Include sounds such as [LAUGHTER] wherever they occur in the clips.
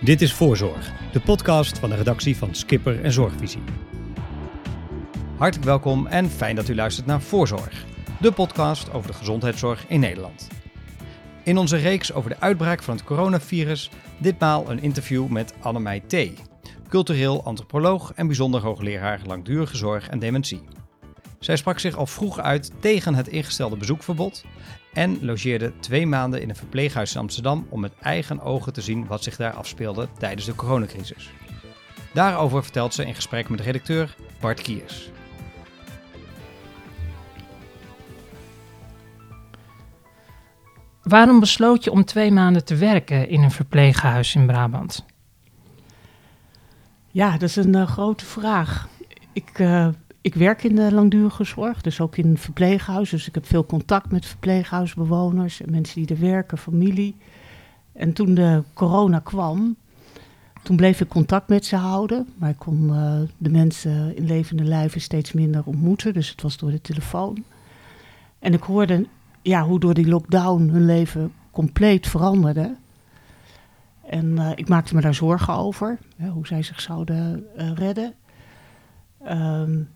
Dit is Voorzorg, de podcast van de redactie van Skipper en Zorgvisie. Hartelijk welkom en fijn dat u luistert naar Voorzorg, de podcast over de gezondheidszorg in Nederland. In onze reeks over de uitbraak van het coronavirus, ditmaal een interview met Annemij T., cultureel antropoloog en bijzonder hoogleraar langdurige zorg en dementie. Zij sprak zich al vroeg uit tegen het ingestelde bezoekverbod en logeerde twee maanden in een verpleeghuis in Amsterdam om met eigen ogen te zien wat zich daar afspeelde tijdens de coronacrisis. Daarover vertelt ze in gesprek met redacteur Bart Kiers. Waarom besloot je om twee maanden te werken in een verpleeghuis in Brabant? Ja, dat is een uh, grote vraag. Ik, uh, ik werk in de langdurige zorg, dus ook in een verpleeghuis. Dus ik heb veel contact met verpleeghuisbewoners en mensen die er werken, familie. En toen de corona kwam, toen bleef ik contact met ze houden. Maar ik kon uh, de mensen in levende lijven steeds minder ontmoeten. Dus het was door de telefoon. En ik hoorde ja, hoe door die lockdown hun leven compleet veranderde. En uh, ik maakte me daar zorgen over, hoe zij zich zouden uh, redden. Um,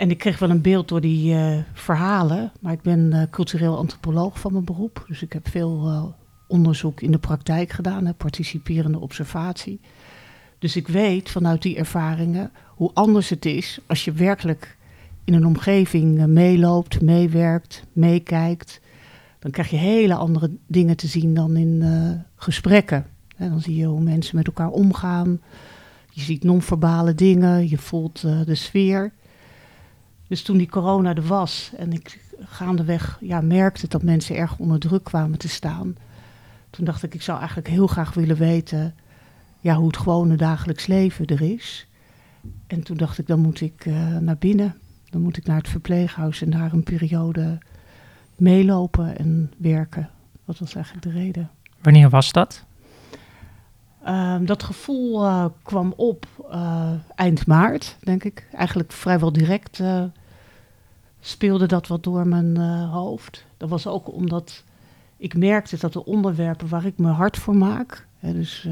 en ik kreeg wel een beeld door die uh, verhalen, maar ik ben uh, cultureel antropoloog van mijn beroep. Dus ik heb veel uh, onderzoek in de praktijk gedaan, participerende observatie. Dus ik weet vanuit die ervaringen hoe anders het is als je werkelijk in een omgeving meeloopt, meewerkt, meekijkt. Dan krijg je hele andere dingen te zien dan in gesprekken. En dan zie je hoe mensen met elkaar omgaan. Je ziet non-verbale dingen, je voelt de sfeer. Dus toen die corona er was en ik gaandeweg ja, merkte dat mensen erg onder druk kwamen te staan. Toen dacht ik, ik zou eigenlijk heel graag willen weten ja, hoe het gewone dagelijks leven er is. En toen dacht ik, dan moet ik uh, naar binnen. Dan moet ik naar het verpleeghuis en daar een periode meelopen en werken. Dat was eigenlijk de reden. Wanneer was dat? Uh, dat gevoel uh, kwam op uh, eind maart, denk ik. Eigenlijk vrijwel direct speelde dat wat door mijn hoofd. Dat was ook omdat ik merkte dat de onderwerpen waar ik me hard voor maak, hè, dus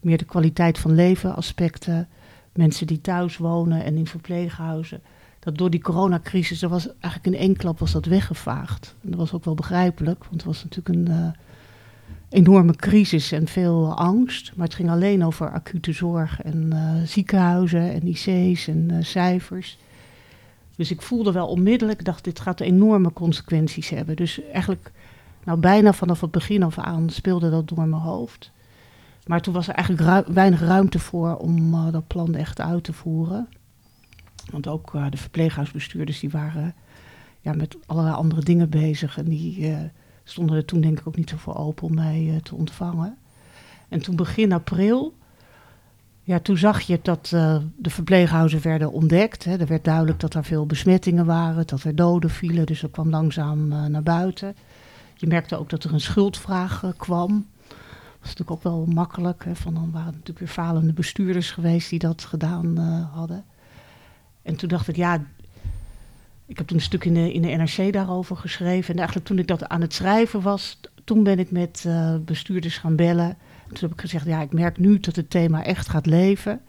meer de kwaliteit van leven aspecten, mensen die thuis wonen en in verpleeghuizen, dat door die coronacrisis, er was eigenlijk in één klap was dat weggevaagd. En dat was ook wel begrijpelijk, want het was natuurlijk een enorme crisis en veel angst. Maar het ging alleen over acute zorg en ziekenhuizen en IC's en cijfers. Dus ik voelde wel onmiddellijk, dacht dit gaat enorme consequenties hebben. Dus eigenlijk, nou bijna vanaf het begin af aan speelde dat door mijn hoofd. Maar toen was er eigenlijk weinig ruimte voor om uh, dat plan echt uit te voeren. Want ook de verpleeghuisbestuurders die waren ja, met allerlei andere dingen bezig en die stonden er toen denk ik ook niet zoveel open om mij te ontvangen. En toen begin april, ja, toen zag je dat uh, de verpleeghuizen werden ontdekt. Hè. Er werd duidelijk dat er veel besmettingen waren, dat er doden vielen, dus dat kwam langzaam uh, naar buiten. Je merkte ook dat er een schuldvraag kwam. Dat was natuurlijk ook wel makkelijk, hè, van dan waren het natuurlijk weer falende bestuurders geweest die dat gedaan hadden. En toen dacht ik, ja, ik heb toen een stuk in de, in de NRC daarover geschreven. En eigenlijk toen ik dat aan het schrijven was, toen ben ik met bestuurders gaan bellen. En toen heb ik gezegd, ja, ik merk nu dat het thema echt gaat leven.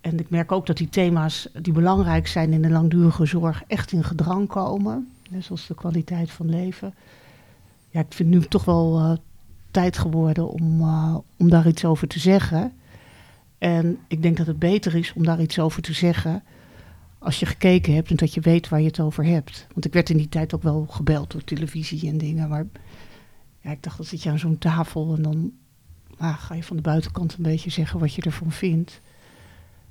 En ik merk ook dat die thema's die belangrijk zijn in de langdurige zorg echt in gedrang komen. Net zoals de kwaliteit van leven. Ja, ik vind nu toch wel uh, tijd geworden om, uh, om daar iets over te zeggen. En ik denk dat het beter is om daar iets over te zeggen als je gekeken hebt en dat je weet waar je het over hebt. Want ik werd in die tijd ook wel gebeld door televisie en dingen. Maar ja, ik dacht, dan zit je aan zo'n tafel en dan ah, ga je van de buitenkant een beetje zeggen wat je ervan vindt.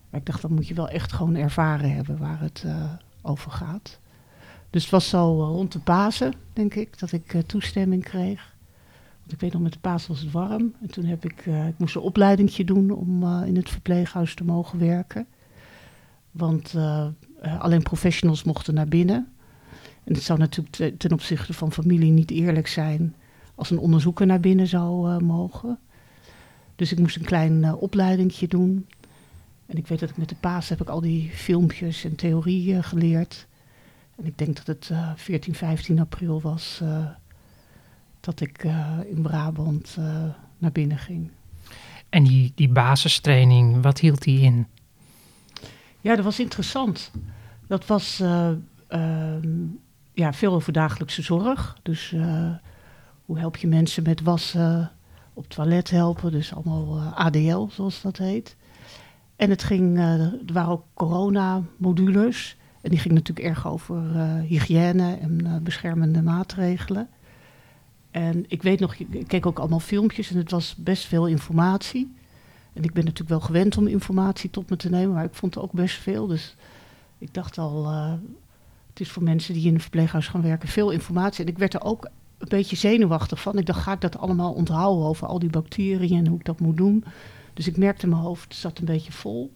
Maar ik dacht, dan moet je wel echt gewoon ervaren hebben waar het uh, over gaat. Dus het was zo uh, rond de Pasen, denk ik, dat ik uh, toestemming kreeg. Want ik weet nog, met de Pasen was het warm. En toen heb ik, ik moest een opleidingje doen om in het verpleeghuis te mogen werken. Want alleen professionals mochten naar binnen. En het zou natuurlijk ten opzichte van familie niet eerlijk zijn als een onderzoeker naar binnen zou mogen. Dus ik moest een klein uh, opleidingje doen. En ik weet dat ik met de paas heb ik al die filmpjes en theorieën geleerd. En ik denk dat het 14, 15 april was dat ik in Brabant naar binnen ging. En die, die basistraining, wat hield die in? Ja, dat was interessant. Dat was eh, ehm, ja, veel over dagelijkse zorg. Dus eh, hoe help je mensen met wassen, op toilet helpen. Dus allemaal eh, ADL, zoals dat heet. En het ging, er waren ook corona-modules. En die ging natuurlijk erg over hygiëne en beschermende maatregelen. En ik weet nog, ik keek ook allemaal filmpjes en het was best veel informatie. En ik ben natuurlijk wel gewend om informatie tot me te nemen, maar ik vond het ook best veel. Dus ik dacht al, het is voor mensen die in een verpleeghuis gaan werken veel informatie. En ik werd er ook een beetje zenuwachtig van. Ik dacht, ga ik dat allemaal onthouden over al die bacteriën en hoe ik dat moet doen? Dus ik merkte mijn hoofd zat een beetje vol.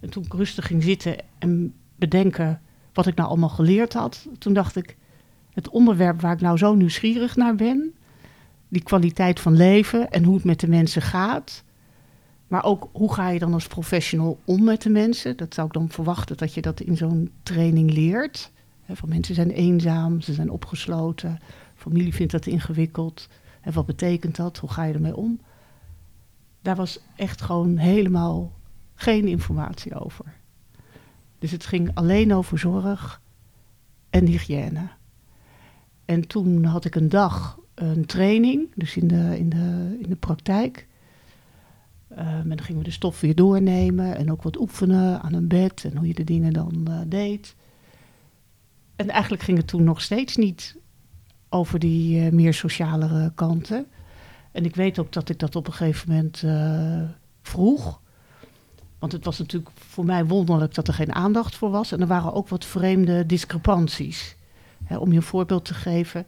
En toen ik rustig ging zitten en bedenken wat ik nou allemaal geleerd had, toen dacht ik, het onderwerp waar ik nou zo nieuwsgierig naar ben, die kwaliteit van leven en hoe het met de mensen gaat, maar ook hoe ga je dan als professional om met de mensen? Dat zou ik dan verwachten dat je dat in zo'n training leert. van mensen zijn eenzaam, ze zijn opgesloten, familie vindt dat ingewikkeld. En wat betekent dat? Hoe ga je ermee om? Daar was echt gewoon helemaal geen informatie over. Dus het ging alleen over zorg en hygiëne. En toen had ik een dag een training, dus in de, in de, in de praktijk. Uh, en dan gingen we de stof weer doornemen en ook wat oefenen aan een bed en hoe je de dingen dan uh, deed. En eigenlijk ging het toen nog steeds niet over die uh, meer socialere kanten. En ik weet ook dat ik dat op een gegeven moment vroeg. Want het was natuurlijk voor mij wonderlijk dat er geen aandacht voor was. En er waren ook wat vreemde discrepanties. Om je een voorbeeld te geven.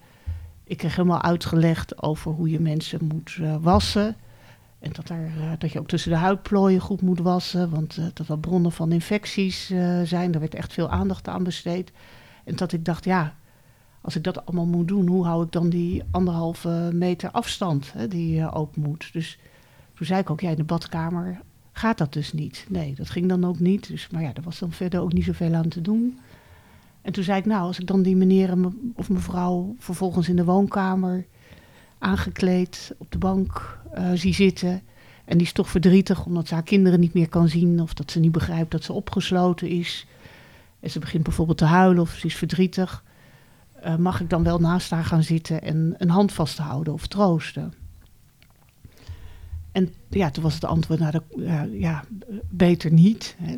Ik kreeg helemaal uitgelegd over hoe je mensen moet wassen en dat, er, dat je ook tussen de huidplooien goed moet wassen, want uh, dat er bronnen van infecties zijn. Daar werd echt veel aandacht aan besteed. En dat ik dacht, ja, als ik dat allemaal moet doen, hoe hou ik dan die anderhalve meter afstand hè, die ook moet? Dus toen zei ik ook, ja, in de badkamer gaat dat dus niet. Nee, dat ging dan ook niet. Dus, maar ja, er was dan verder ook niet zoveel aan te doen. En toen zei ik, nou, als ik dan die meneer of mevrouw vervolgens in de woonkamer aangekleed op de bank uh, zie zitten. En die is toch verdrietig omdat ze haar kinderen niet meer kan zien. Of dat ze niet begrijpt dat ze opgesloten is. En ze begint bijvoorbeeld te huilen of ze is verdrietig. Uh, mag ik dan wel naast haar gaan zitten en een hand vasthouden of troosten? En ja, toen was het antwoord, nou, ja, ja, beter niet. Hè.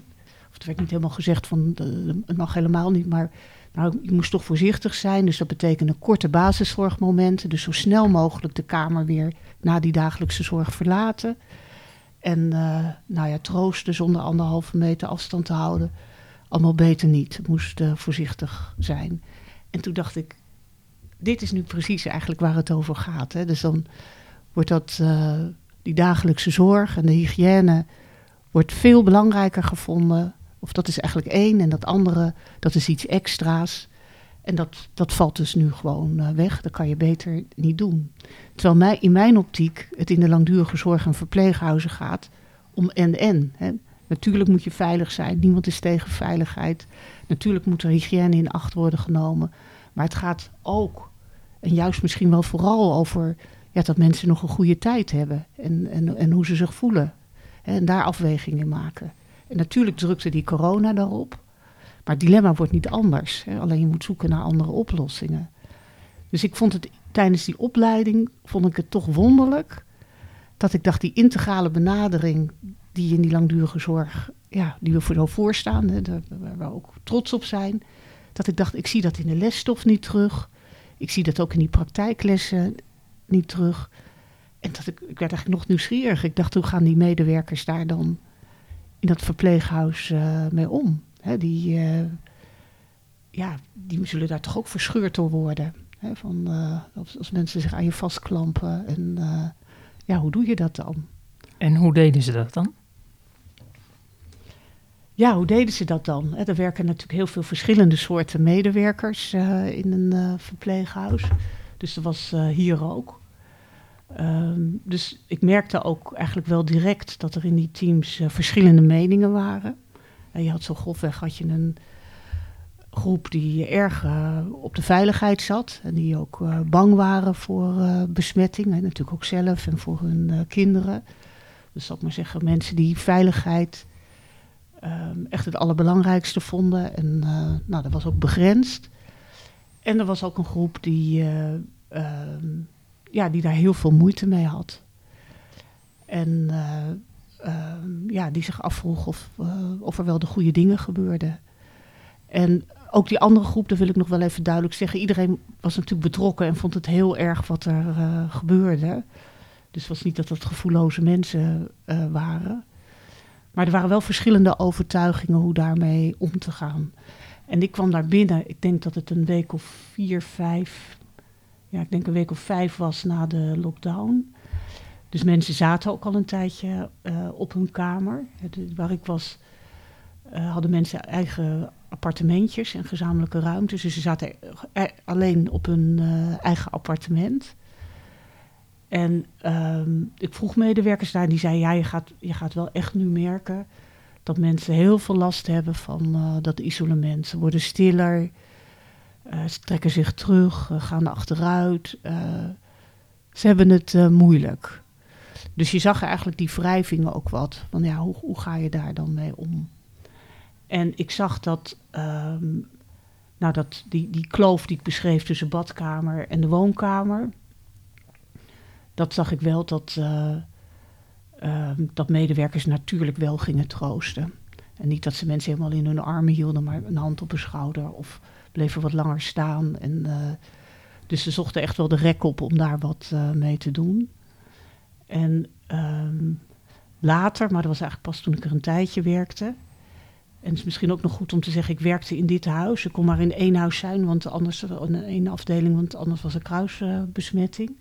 Of het werd niet helemaal gezegd van, het mag helemaal niet, maar nou, je moest toch voorzichtig zijn. Dus dat betekende korte basiszorgmomenten. Dus zo snel mogelijk de kamer weer na die dagelijkse zorg verlaten. En uh, nou ja, troosten zonder anderhalve meter afstand te houden. Allemaal beter niet. Moest voorzichtig zijn. En toen dacht ik, dit is nu precies eigenlijk waar het over gaat. Hè? Dus dan wordt dat, uh, die dagelijkse zorg en de hygiëne wordt veel belangrijker gevonden of dat is eigenlijk één en dat andere, dat is iets extra's. En dat, dat valt dus nu gewoon uh, weg. Dat kan je beter niet doen. Terwijl mij, in mijn optiek het in de langdurige zorg en verpleeghuizen gaat om en-en. Natuurlijk moet je veilig zijn. Niemand is tegen veiligheid. Natuurlijk moet er hygiëne in acht worden genomen. Maar het gaat ook, en juist misschien wel vooral over ja, dat mensen nog een goede tijd hebben. En, en, en hoe ze zich voelen. En daar afwegingen maken. En natuurlijk drukte die corona daarop. Maar het dilemma wordt niet anders. Hè? Alleen je moet zoeken naar andere oplossingen. Dus ik vond het tijdens die opleiding vond ik het toch wonderlijk dat ik dacht die integrale benadering die in die langdurige zorg, ja, die we voor zo voorstaan, hè, waar we ook trots op zijn, dat ik dacht ik zie dat in de lesstof niet terug. Ik zie dat ook in die praktijklessen niet terug. En dat ik, ik werd eigenlijk nog nieuwsgierig. Ik dacht, hoe gaan die medewerkers daar dan in dat verpleeghuis uh, mee om? Hè, die, uh, ja, die zullen daar toch ook verscheurd door worden. Hè, van, uh, als, als, mensen zich aan je vastklampen. En ja, hoe doe je dat dan? En hoe deden ze dat dan? Ja, hoe deden ze dat dan? Er werken natuurlijk heel veel verschillende soorten medewerkers in een verpleeghuis. Dus dat was hier ook. Um, dus ik merkte ook eigenlijk wel direct dat er in die teams verschillende meningen waren. En je had zo grofweg had je een groep die erg op de veiligheid zat. En die ook bang waren voor besmetting. En natuurlijk ook zelf en voor hun kinderen. Dus ik maar zeggen, mensen die veiligheid ehm, echt het allerbelangrijkste vonden. En eh, nou, dat was ook begrensd. En er was ook een groep die, eh, ehm, ja, die daar heel veel moeite mee had. En eh, ehm, ja, die zich afvroeg of, of er wel de goede dingen gebeurden. En ook die andere groep, dat wil ik nog wel even duidelijk zeggen. Iedereen was natuurlijk betrokken en vond het heel erg wat er gebeurde. Dus het was niet dat het gevoelloze mensen waren. Maar er waren wel verschillende overtuigingen hoe daarmee om te gaan. En ik kwam daar binnen, ik denk dat het een week of vier, vijf, ja, ik denk een week of vijf was na de lockdown. Dus mensen zaten ook al een tijdje uh, op hun kamer. Waar ik was, uh, hadden mensen eigen appartementjes en gezamenlijke ruimtes. Dus ze zaten eh, alleen op hun uh, eigen appartement. En um, ik vroeg medewerkers daar, die zeiden, ja, je gaat, je gaat wel echt nu merken dat mensen heel veel last hebben van uh, dat isolement. Ze worden stiller, uh, ze trekken zich terug, uh, gaan achteruit. ze hebben het moeilijk. Dus je zag eigenlijk die wrijvingen ook wat. Van ja, hoe, hoe ga je daar dan mee om? En ik zag dat, um, nou dat die, die kloof die ik beschreef tussen badkamer en de woonkamer dat zag ik wel dat, uh, uh, dat medewerkers natuurlijk wel gingen troosten. En niet dat ze mensen helemaal in hun armen hielden, maar een hand op een schouder of bleven wat langer staan. En, uh, dus ze zochten echt wel de rek op om daar wat mee te doen. En um, later, maar dat was eigenlijk pas toen ik er een tijdje werkte. En het is misschien ook nog goed om te zeggen, ik werkte in dit huis. Ik kon maar in één huis zijn, want anders, in één afdeling, want anders was er kruisbesmetting.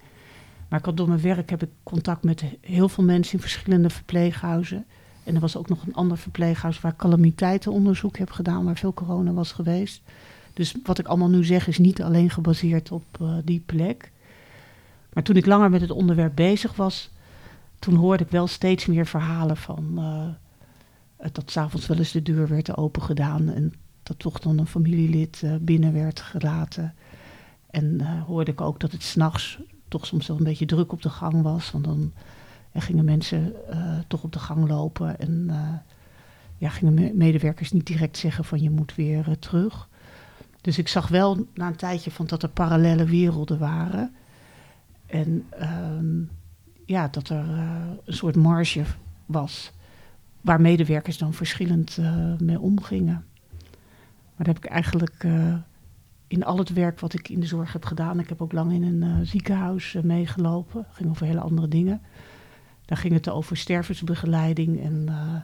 Maar ik door mijn werk heb ik contact met heel veel mensen in verschillende verpleeghuizen. En er was ook nog een ander verpleeghuis waar calamiteitenonderzoek heb gedaan, waar veel corona was geweest. Dus wat ik allemaal nu zeg is niet alleen gebaseerd op uh, die plek. Maar toen ik langer met het onderwerp bezig was, toen hoorde ik wel steeds meer verhalen van uh, dat s'avonds wel eens de deur werd opengedaan en dat toch dan een familielid uh, binnen werd gelaten. En hoorde ik ook dat het s'nachts toch soms wel een beetje druk op de gang was. Want dan gingen mensen uh, toch op de gang lopen en uh, ja, gingen medewerkers niet direct zeggen van je moet weer uh, terug. Dus ik zag wel na een tijdje van dat er parallele werelden waren. En um, ja, dat er een soort marge was waar medewerkers dan verschillend mee omgingen. Maar daar heb ik eigenlijk in al het werk wat ik in de zorg heb gedaan. Ik heb ook lang in een uh, ziekenhuis uh, meegelopen. Het ging over hele andere dingen. Daar ging het over stervensbegeleiding en uh,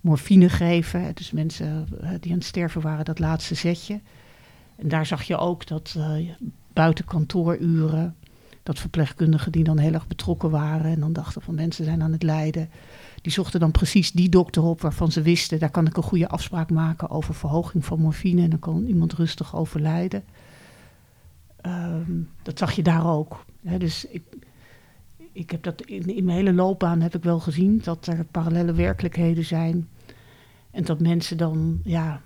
morfine geven. Dus mensen die aan het sterven waren, dat laatste zetje. En daar zag je ook dat buiten kantooruren, dat verpleegkundigen die dan heel erg betrokken waren en dan dachten van mensen zijn aan het lijden. Die zochten dan precies die dokter op waarvan ze wisten, daar kan ik een goede afspraak maken over verhoging van morfine en dan kan iemand rustig overlijden. Um, dat zag je daar ook. Dus ik, ik heb dat in, mijn hele loopbaan heb ik wel gezien dat er parallele werkelijkheden zijn. En dat mensen dan ja, een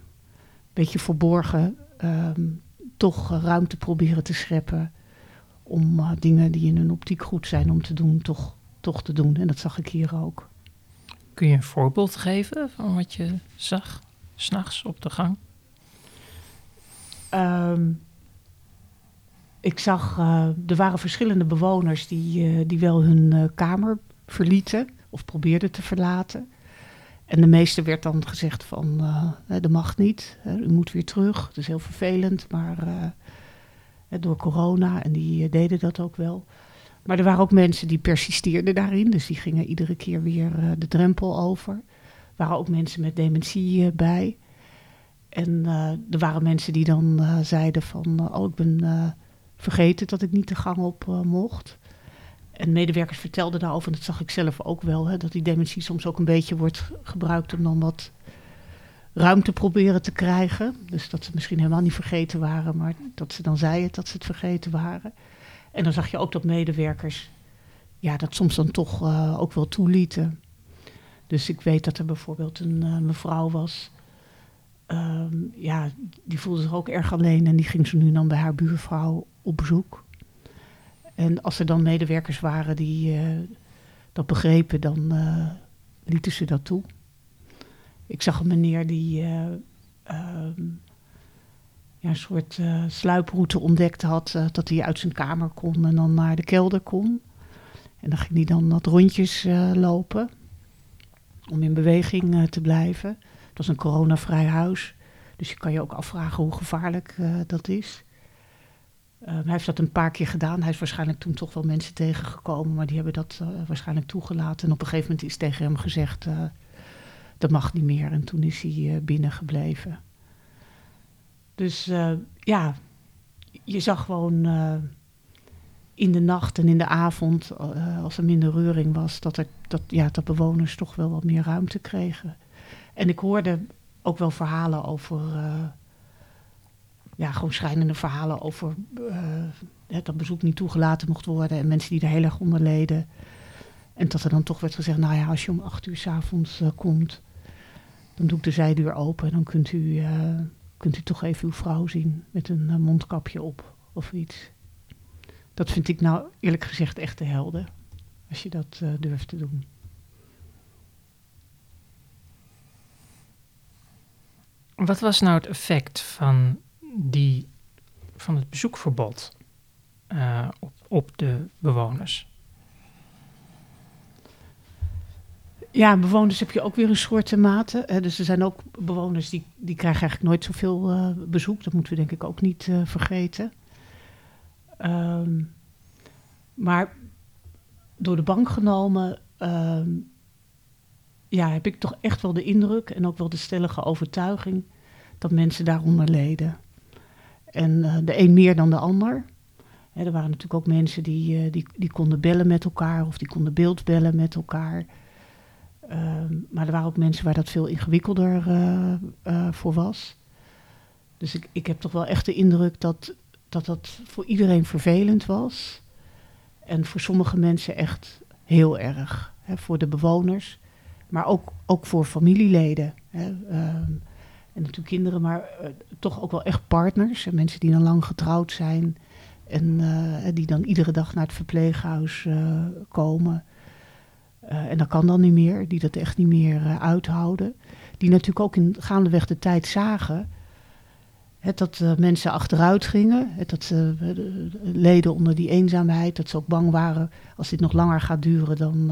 beetje verborgen um, toch ruimte proberen te scheppen om uh, dingen die in hun optiek goed zijn om te doen, toch, toch te doen. En dat zag ik hier ook. Kun je een voorbeeld geven van wat je zag s'nachts op de gang? Um, ik zag, uh, er waren verschillende bewoners die, uh, die wel hun uh, kamer verlieten of probeerden te verlaten. En de meeste werd dan gezegd van, dat mag niet, u moet weer terug. Het is heel vervelend, maar door corona en die deden dat ook wel. Maar er waren ook mensen die persisteerden daarin. Dus die gingen iedere keer weer uh, de drempel over. Er waren ook mensen met dementie uh, bij. En uh, er waren mensen die dan zeiden van... oh, ik ben vergeten dat ik niet de gang op mocht. En medewerkers vertelden daarover, en dat zag ik zelf ook wel... Hè, dat die dementie soms ook een beetje wordt gebruikt om dan wat ruimte proberen te krijgen. Dus dat ze misschien helemaal niet vergeten waren... maar dat ze dan zeiden dat ze het vergeten waren... En dan zag je ook dat medewerkers ja, dat soms dan toch uh, ook wel toelieten. Dus ik weet dat er bijvoorbeeld een uh, mevrouw was. Um, ja, die voelde zich ook erg alleen en die ging zo nu dan bij haar buurvrouw op bezoek. En als er dan medewerkers waren die uh, dat begrepen, dan eh, lieten ze dat toe. Ik zag een meneer die eh, ehm, ja, een soort uh, sluiproute ontdekt had, dat hij uit zijn kamer kon en dan naar de kelder kon. En dan ging hij dan wat rondjes lopen om in beweging te blijven. Het was een coronavrij huis, dus je kan je ook afvragen hoe gevaarlijk dat is. Hij heeft dat een paar keer gedaan. Hij is waarschijnlijk toen toch wel mensen tegengekomen, maar die hebben dat waarschijnlijk toegelaten. En op een gegeven moment is tegen hem gezegd: dat mag niet meer. En toen is hij binnen Dus ja, je zag gewoon in de nacht en in de avond, als er minder reuring was, dat, er, dat, ja, dat bewoners toch wel wat meer ruimte kregen. En ik hoorde ook wel verhalen over ja, gewoon schrijnende verhalen over dat bezoek niet toegelaten mocht worden en mensen die er heel erg onder leden. En dat er dan toch werd gezegd, nou ja, als je om acht uur s'avonds uh, komt, dan doe ik de zijdeur open en dan kunt u, kunt u toch even uw vrouw zien met een mondkapje op of iets. Dat vind ik nou eerlijk gezegd echt de helden, als je dat durft te doen. Wat was nou het effect van die, van het bezoekverbod op, op de bewoners? Ja, bewoners heb je ook weer een soort mate. Hè. Dus er zijn ook bewoners die, die krijgen eigenlijk nooit zoveel uh, bezoek. Dat moeten we denk ik ook niet uh, vergeten. Um, maar door de bank genomen um, ja, heb ik toch echt wel de indruk en ook wel de stellige overtuiging dat mensen daaronder leden. En uh, de een meer dan de ander. Hè, er waren natuurlijk ook mensen die, die, die konden bellen met elkaar of die konden beeldbellen met elkaar. Uh, maar er waren ook mensen waar dat veel ingewikkelder uh, voor was. Dus ik, ik heb toch wel echt de indruk dat, dat dat voor iedereen vervelend was. En voor sommige mensen echt heel erg. Hè, voor de bewoners, maar ook, ook voor familieleden. Hè. Ehm, en natuurlijk kinderen, maar uh, toch ook wel echt partners. En mensen die dan lang getrouwd zijn. En die dan iedere dag naar het verpleeghuis komen. En dat kan dan niet meer, die dat echt niet meer uithouden. Die natuurlijk ook in gaandeweg de tijd zagen. Het, dat mensen achteruit gingen. Het, dat ze leden onder die eenzaamheid. Dat ze ook bang waren, als dit nog langer gaat duren, dan,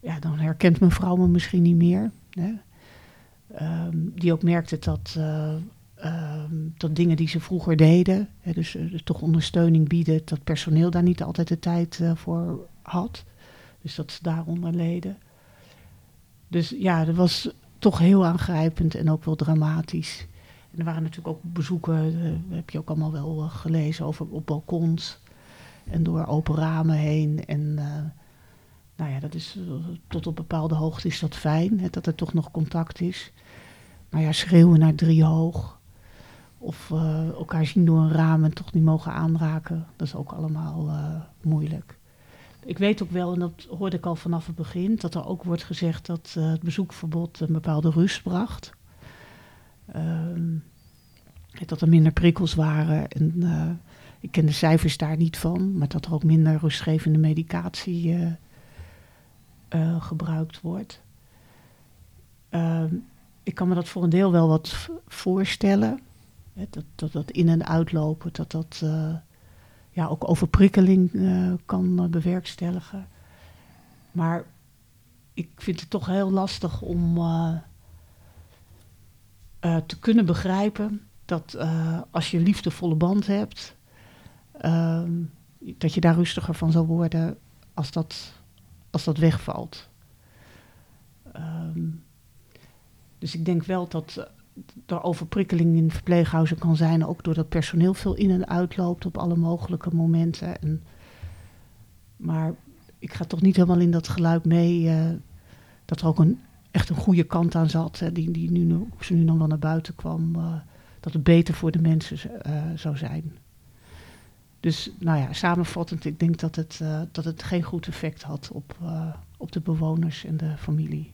ja, dan herkent mevrouw me misschien niet meer. Hè? Um, die ook merkte dat, um, dat dingen die ze vroeger deden, hè, dus toch ondersteuning bieden, dat personeel daar niet altijd de tijd voor had. Dus dat ze daaronder leden. Dus ja, dat was toch heel aangrijpend en ook wel dramatisch. En er waren natuurlijk ook bezoeken, heb je ook allemaal wel gelezen, over op balkons en door open ramen heen. En nou ja, dat is tot op bepaalde hoogte is dat fijn, hè, dat er toch nog contact is. Maar ja, schreeuwen naar drie hoog. Of elkaar zien door een raam en toch niet mogen aanraken. Dat is ook allemaal moeilijk. Ik weet ook wel, en dat hoorde ik al vanaf het begin, dat er ook wordt gezegd dat uh, het bezoekverbod een bepaalde rust bracht. Ehm, dat er minder prikkels waren. En ik ken de cijfers daar niet van, maar dat er ook minder rustgevende medicatie gebruikt wordt. Ehm, ik kan me dat voor een deel wel wat voorstellen. Hè, dat, dat dat in- en uitlopen, dat dat ja, ook overprikkeling uh, kan bewerkstelligen. Maar ik vind het toch heel lastig om uh, te kunnen begrijpen dat als je liefdevolle band hebt, ehm, dat je daar rustiger van zal worden als dat, als dat wegvalt. Um, dus ik denk wel dat eh, overprikkeling in verpleeghuizen kan zijn, ook doordat personeel veel in en uitloopt op alle mogelijke momenten. En, maar ik ga toch niet helemaal in dat geluid mee uh, dat er ook een, echt een goede kant aan zat, die, die nu, ze nu dan wel naar buiten kwam, uh, dat het beter voor de mensen zou zijn. Dus nou ja, samenvattend, ik denk dat het, dat het geen goed effect had op, op de bewoners en de familie.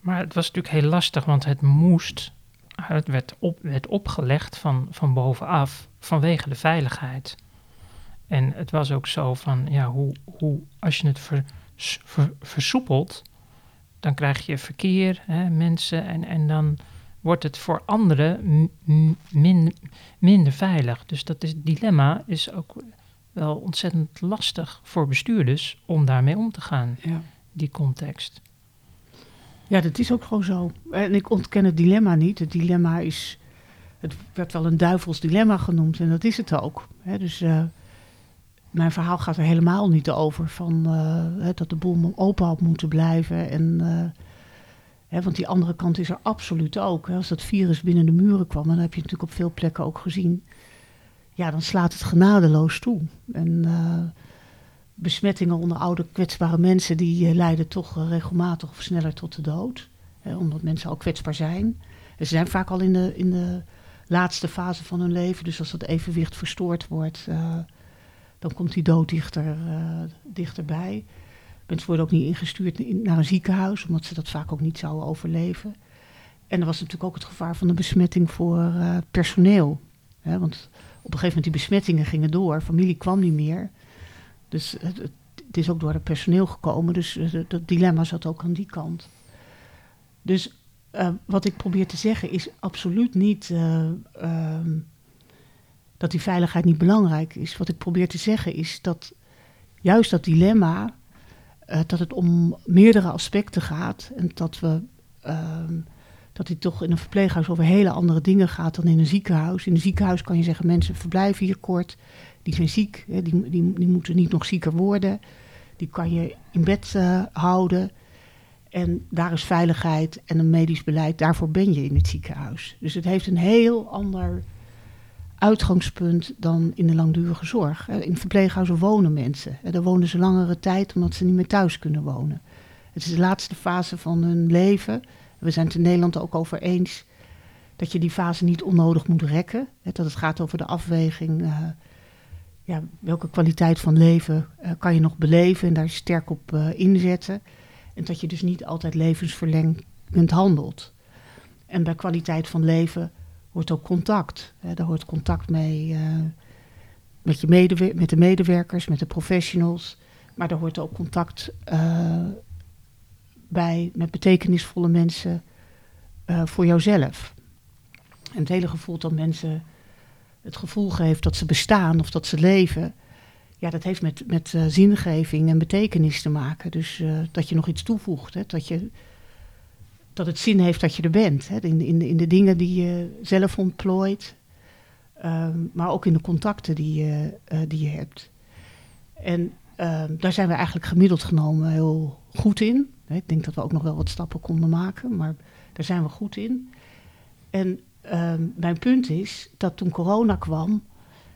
Maar het was natuurlijk heel lastig, want het moest, het werd, op, werd opgelegd van, van bovenaf vanwege de veiligheid. En het was ook zo van, ja, hoe, hoe als je het ver- versoepelt, dan krijg je verkeer, hè, mensen, en, en dan wordt het voor anderen min, minder veilig. Dus dat is, dilemma is ook wel ontzettend lastig voor bestuurders om daarmee om te gaan, Ja. die context. Ja, dat is ook gewoon zo. En ik ontken het dilemma niet. Het dilemma is. Het werd wel een duivels dilemma genoemd en dat is het ook. Dus eh, mijn verhaal gaat er helemaal niet over van eh, dat de boel open had moeten blijven. En, eh, want die andere kant is er absoluut ook. Als dat virus binnen de muren kwam, en dat heb je natuurlijk op veel plekken ook gezien. Ja, dan slaat het genadeloos toe. En besmettingen onder oude kwetsbare mensen, die eh, leiden toch eh, regelmatig of sneller tot de dood. Hè, omdat mensen al kwetsbaar zijn. Ze zijn vaak al in de, in de laatste fase van hun leven. Dus als dat evenwicht verstoord wordt, eh, dan komt die dood dichter, eh, dichterbij. Mensen worden ook niet ingestuurd in- naar een ziekenhuis, omdat ze dat vaak ook niet zouden overleven. En er was natuurlijk ook het gevaar van de besmetting voor personeel. Hè, want op een gegeven moment die besmettingen gingen door, familie kwam niet meer. Dus het, het, het is ook door het personeel gekomen, dus dat- dilemma zat ook aan die kant. Dus eh, wat ik probeer te zeggen is absoluut niet eh, ehm, dat die veiligheid niet belangrijk is. Wat ik probeer te zeggen is dat juist dat dilemma, eh, dat het om meerdere aspecten gaat en dat we ehm, dat dit toch in een verpleeghuis over hele andere dingen gaat dan in een ziekenhuis. In een ziekenhuis kan je zeggen mensen verblijven hier kort, die zijn ziek, hè, die, die, moeten niet nog zieker worden. Die kan je in bed eh, houden. En daar is veiligheid en een medisch beleid. Daarvoor ben je in het ziekenhuis. Dus het heeft een heel ander uitgangspunt dan in de langdurige zorg. Eh, In verpleeghuizen wonen mensen. Eh, Daar wonen ze langere tijd omdat ze niet meer thuis kunnen wonen. Het is de laatste fase van hun leven. We zijn het in Nederland ook over eens dat je die fase niet onnodig moet rekken. Dat het gaat over de afweging. Ja, welke kwaliteit van leven eh, kan je nog beleven en daar sterk op eh, inzetten. En dat je dus niet altijd levensverlengend handelt. En bij kwaliteit van leven hoort ook contact. Hè. Daar hoort contact mee eh, met, je met de medewerkers, met de professionals. Maar daar hoort ook contact bij met betekenisvolle mensen voor jouzelf. Het hele gevoel dat mensen het gevoel geeft dat ze bestaan of dat ze leven. Ja, dat heeft met, met eh, zingeving en betekenis te maken. Dus eh, dat je nog iets toevoegt. Hè? Dat, je, dat het zin heeft dat je er bent. Hè? In, in, in de dingen die je zelf ontplooit. ehm, maar ook in de contacten die je, eh, die je hebt. En ehm, daar zijn we eigenlijk gemiddeld genomen heel goed in. Ik denk dat we ook nog wel wat stappen konden maken, maar daar zijn we goed in. En ehm, mijn punt is dat toen corona kwam,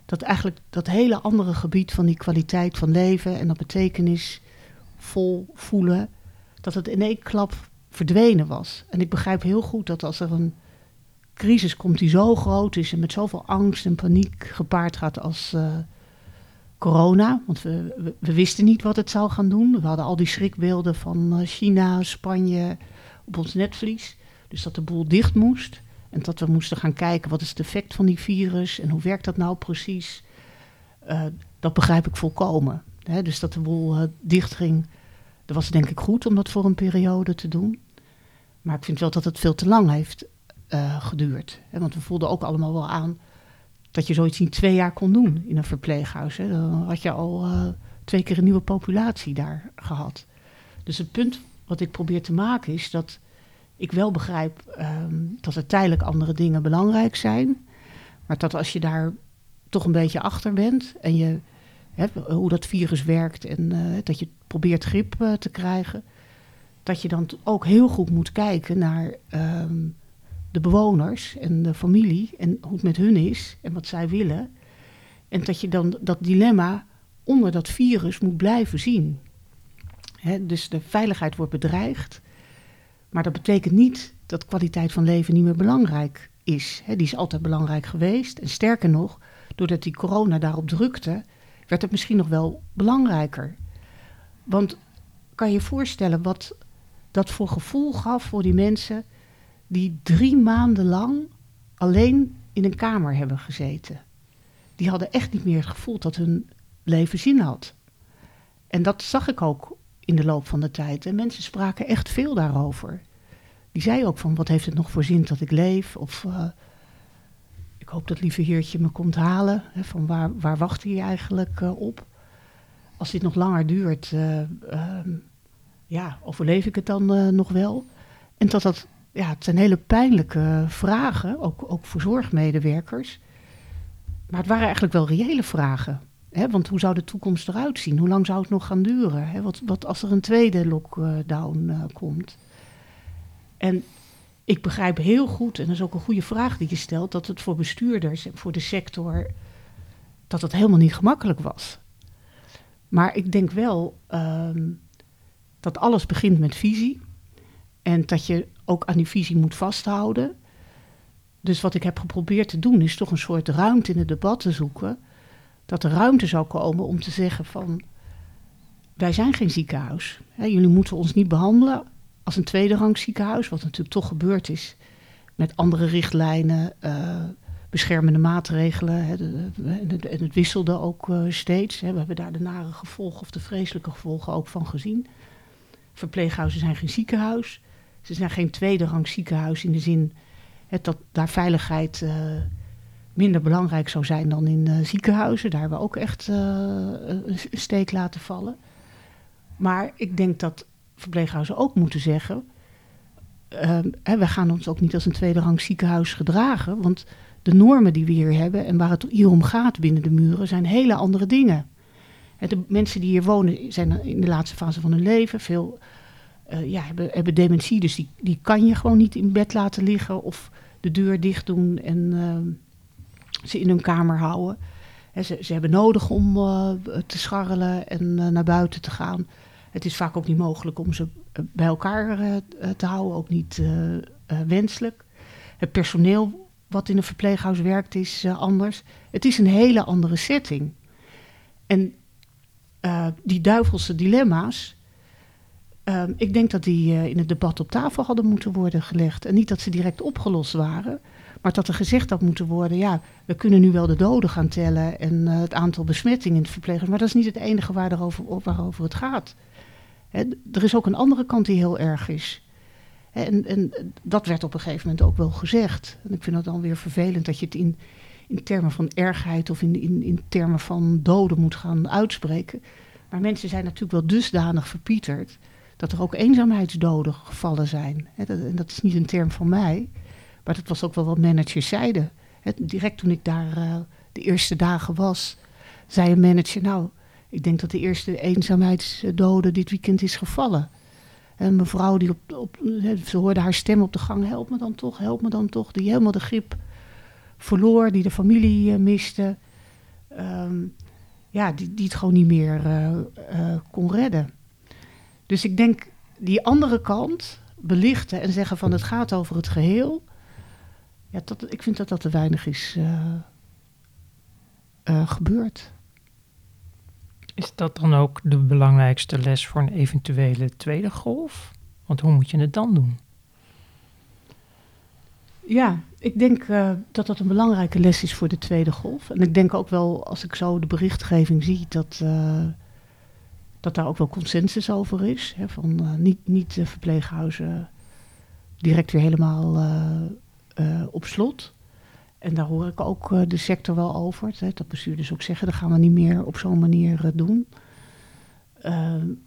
dat eigenlijk dat hele andere gebied van die kwaliteit van leven en dat betekenisvol voelen, dat het in één klap verdwenen was. En ik begrijp heel goed dat als er een crisis komt die zo groot is en met zoveel angst en paniek gepaard gaat als eh, corona, want we, we, we wisten niet wat het zou gaan doen. We hadden al die schrikbeelden van eh, China, Spanje op ons netvlies. Dus dat de boel dicht moest. En dat we moesten gaan kijken wat is het effect van die virus en hoe werkt dat nou precies. Eh, dat begrijp ik volkomen. Dus dat de boel eh, dicht ging, dat was denk ik goed om dat voor een periode te doen. Maar ik vind wel dat het veel te lang heeft eh, geduurd. Want we voelden ook allemaal wel aan dat je zoiets in twee jaar kon doen in een verpleeghuis. Dan had je al twee keer een nieuwe populatie daar gehad. Dus het punt wat ik probeer te maken is dat ik wel begrijp ehm, dat er tijdelijk andere dingen belangrijk zijn. Maar dat als je daar toch een beetje achter bent en je hè, hoe dat virus werkt en eh, dat je probeert grip eh, te krijgen, dat je dan ook heel goed moet kijken naar ehm, de bewoners en de familie en hoe het met hun is en wat zij willen. En dat je dan dat dilemma onder dat virus moet blijven zien. Hè, dus de veiligheid wordt bedreigd. Maar dat betekent niet dat kwaliteit van leven niet meer belangrijk is. Die is altijd belangrijk geweest. En sterker nog, doordat die corona daarop drukte, werd het misschien nog wel belangrijker. Want kan je je voorstellen wat dat voor gevoel gaf voor die mensen die drie maanden lang alleen in een kamer hebben gezeten? Die hadden echt niet meer het gevoel dat hun leven zin had. En dat zag ik ook in de loop van de tijd. En mensen spraken echt veel daarover. Die zei ook van, wat heeft het nog voor zin dat ik leef? Of eh, ik hoop dat lieve heertje me komt halen. Hè, van waar, waar wacht hij eigenlijk eh, op? Als dit nog langer duurt, eh, ehm, ja, overleef ik het dan nog wel? En dat dat, ja, het zijn hele pijnlijke vragen, ook, ook voor zorgmedewerkers. Maar het waren eigenlijk wel reële vragen. Hè? Want hoe zou de toekomst eruit zien? Hoe lang zou het nog gaan duren? Hè? Wat, wat als er een tweede lockdown komt? En ik begrijp heel goed, en dat is ook een goede vraag die je stelt, dat het voor bestuurders en voor de sector, dat het helemaal niet gemakkelijk was. Maar ik denk wel ehm, dat alles begint met visie. En dat je ook aan die visie moet vasthouden. Dus wat ik heb geprobeerd te doen, is toch een soort ruimte in het debat te zoeken. Dat er ruimte zou komen om te zeggen van, wij zijn geen ziekenhuis. jullie moeten ons niet behandelen als een tweede rang ziekenhuis, wat natuurlijk toch gebeurd is. Met andere richtlijnen, uh, beschermende maatregelen. Hè, en het wisselde ook uh, steeds. Hè. We hebben daar de nare gevolgen of de vreselijke gevolgen ook van gezien. Verpleeghuizen zijn geen ziekenhuis. Ze zijn geen tweede rang ziekenhuis in de zin dat daar veiligheid uh, minder belangrijk zou zijn dan in ziekenhuizen. Daar hebben we ook echt een steek laten vallen. Maar ik denk dat verpleeghuizen ook moeten zeggen... Hè, we gaan ons ook niet als een tweede rang ziekenhuis gedragen... want de normen die we hier hebben en waar het hier om gaat binnen de muren... zijn hele andere dingen. De mensen die hier wonen zijn in de laatste fase van hun leven... veel uh, ja, hebben, hebben dementie, dus die, die kan je gewoon niet in bed laten liggen of de deur dicht doen en uh, ze in hun kamer houden. ze, ze hebben nodig om uh, te scharrelen en naar buiten te gaan. Het is vaak ook niet mogelijk om ze bij elkaar te houden, ook niet wenselijk. Het personeel wat in een verpleeghuis werkt is anders. Het is een hele andere setting. En die duivelse dilemma's, Um, ik denk dat die in het debat op tafel hadden moeten worden gelegd. En niet dat ze direct opgelost waren. Maar dat er gezegd had moeten worden: ja, we kunnen nu wel de doden gaan tellen. en het aantal besmettingen in het verpleeghuis. Maar dat is niet het enige waar erover, waarover het gaat. Er is ook een andere kant die heel erg is. En, en, dat werd op een gegeven moment ook wel gezegd. En ik vind het dan weer vervelend dat je het in, in termen van ergheid of in, in, in termen van doden moet gaan uitspreken. Maar mensen zijn natuurlijk wel dusdanig verpieterd dat er ook eenzaamheidsdoden gevallen zijn. dat, en dat is niet een term van mij, maar dat was ook wel wat managers zeiden. direct toen ik daar uh, de eerste dagen was, zei een manager: Nou, ik denk dat de eerste eenzaamheidsdode dit weekend is gevallen. En mevrouw, die op, op, ze hoorde haar stem op de gang: Help me dan toch, help me dan toch. Die helemaal de grip verloor, die de familie uh, miste. Um, ja, die, die het gewoon niet meer uh, kon redden. Dus ik denk die andere kant belichten en zeggen van het gaat over het geheel. Ja, dat, ik vind dat dat te weinig is gebeurd. Is dat dan ook de belangrijkste les voor een eventuele tweede golf? Want hoe moet je het dan doen? Ja, ik denk uh, dat dat een belangrijke les is voor de tweede golf. En ik denk ook wel, als ik zo de berichtgeving zie, dat dat daar ook wel consensus over is. Hè, van uh, niet, niet de verpleeghuizen direct weer helemaal op slot. En daar hoor ik ook de sector wel over. Hè, dat bestuurders ook zeggen, dat gaan we niet meer op zo'n manier doen.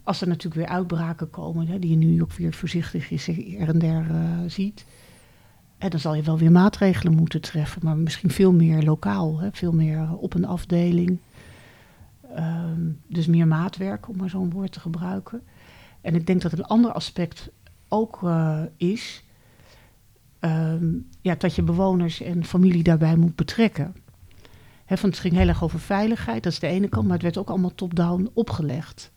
als er natuurlijk weer uitbraken komen, hè, die je nu ook weer voorzichtig is, er en der ziet. Dan zal je wel weer maatregelen moeten treffen, maar misschien veel meer lokaal, hè, veel meer op een afdeling. Um, dus meer maatwerk, om maar zo'n woord te gebruiken. En ik denk dat een ander aspect ook is um, ja, dat je bewoners en familie daarbij moet betrekken. He, van het ging heel erg over veiligheid, dat is de ene kant, maar het werd ook allemaal top-down opgelegd.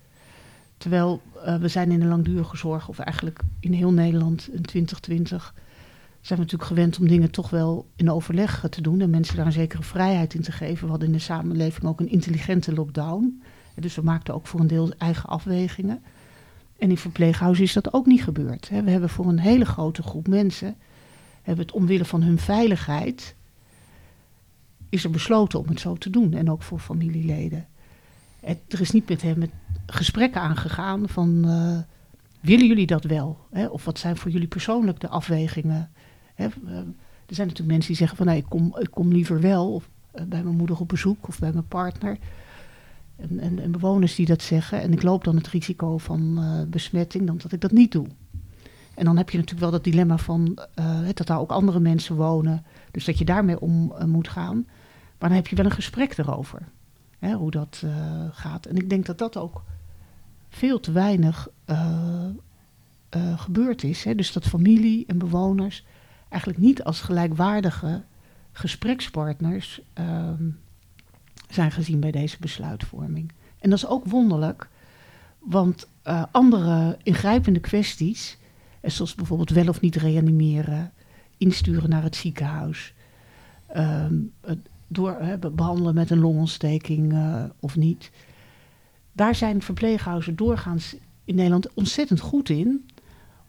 Terwijl uh, we zijn in de langdurige zorg, of eigenlijk in heel Nederland in 2020, zijn we natuurlijk gewend om dingen toch wel in overleg te doen en mensen daar een zekere vrijheid in te geven. We hadden in de samenleving ook een intelligente lockdown. Dus we maakten ook voor een deel eigen afwegingen. En in verpleeghuizen is dat ook niet gebeurd. We hebben voor een hele grote groep mensen, hebben het omwille van hun veiligheid, is er besloten om het zo te doen. En ook voor familieleden. Er is niet met hem het gesprek aangegaan van... eh, willen jullie dat wel? Hè? Of wat zijn voor jullie persoonlijk de afwegingen? Hè? eh, er zijn natuurlijk mensen die zeggen van... Nee, ik, kom, ik kom liever wel eh, bij mijn moeder op bezoek of bij mijn partner. En, en, bewoners die dat zeggen. En ik loop dan het risico van besmetting dan dat ik dat niet doe. En dan heb je natuurlijk wel dat dilemma van eh, dat daar ook andere mensen wonen. Dus dat je daarmee om eh, moet gaan. Maar dan heb je wel een gesprek erover. Hè, hoe dat eh, gaat. En ik denk dat dat ook veel te weinig gebeurd is. Hè. Dus dat familie en bewoners eigenlijk niet als gelijkwaardige gesprekspartners ehm, zijn gezien bij deze besluitvorming. En dat is ook wonderlijk, want andere ingrijpende kwesties, zoals bijvoorbeeld wel of niet reanimeren, insturen naar het ziekenhuis, ehm, door, hè, be- behandelen met een longontsteking eh, of niet, daar zijn verpleeghuizen doorgaans in Nederland ontzettend goed in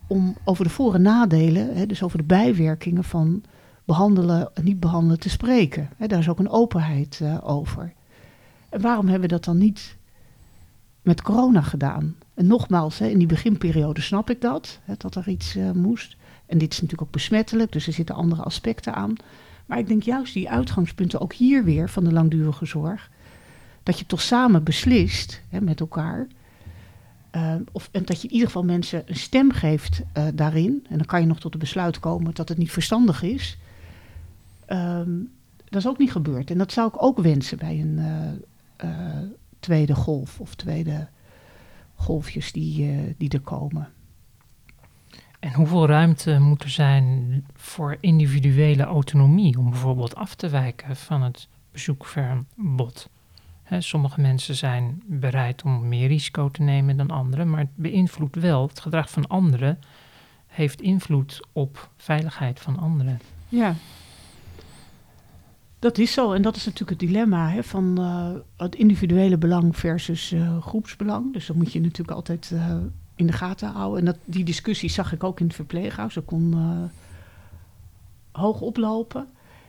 om over de voor- en nadelen, dus over de bijwerkingen van behandelen en niet behandelen te spreken. Daar is ook een openheid eh, over. En waarom hebben we dat dan niet met corona gedaan? En nogmaals, hè, in die beginperiode snap ik dat, hè, dat er iets eh, moest. En dit is natuurlijk ook besmettelijk, dus er zitten andere aspecten aan. Maar ik denk juist die uitgangspunten, ook hier weer van de langdurige zorg, dat je toch samen beslist hè, met elkaar. eh, of, en dat je in ieder geval mensen een stem geeft eh, daarin. En dan kan je nog tot het besluit komen dat het niet verstandig is. Ehm, dat is ook niet gebeurd. En dat zou ik ook wensen bij een tweede golf of tweede golfjes die, eh, die er komen. En hoeveel ruimte moet er zijn voor individuele autonomie om bijvoorbeeld af te wijken van het bezoekverbod? Hè, sommige mensen zijn bereid om meer risico te nemen dan anderen, maar het beïnvloedt wel, het gedrag van anderen heeft invloed op veiligheid van anderen. Ja. Dat is zo. En dat is natuurlijk het dilemma hè, van eh, het individuele belang versus eh, groepsbelang. Dus dat moet je natuurlijk altijd eh, in de gaten houden. En dat, die discussie zag ik ook in het verpleeghuis. Dat kon hoog oplopen.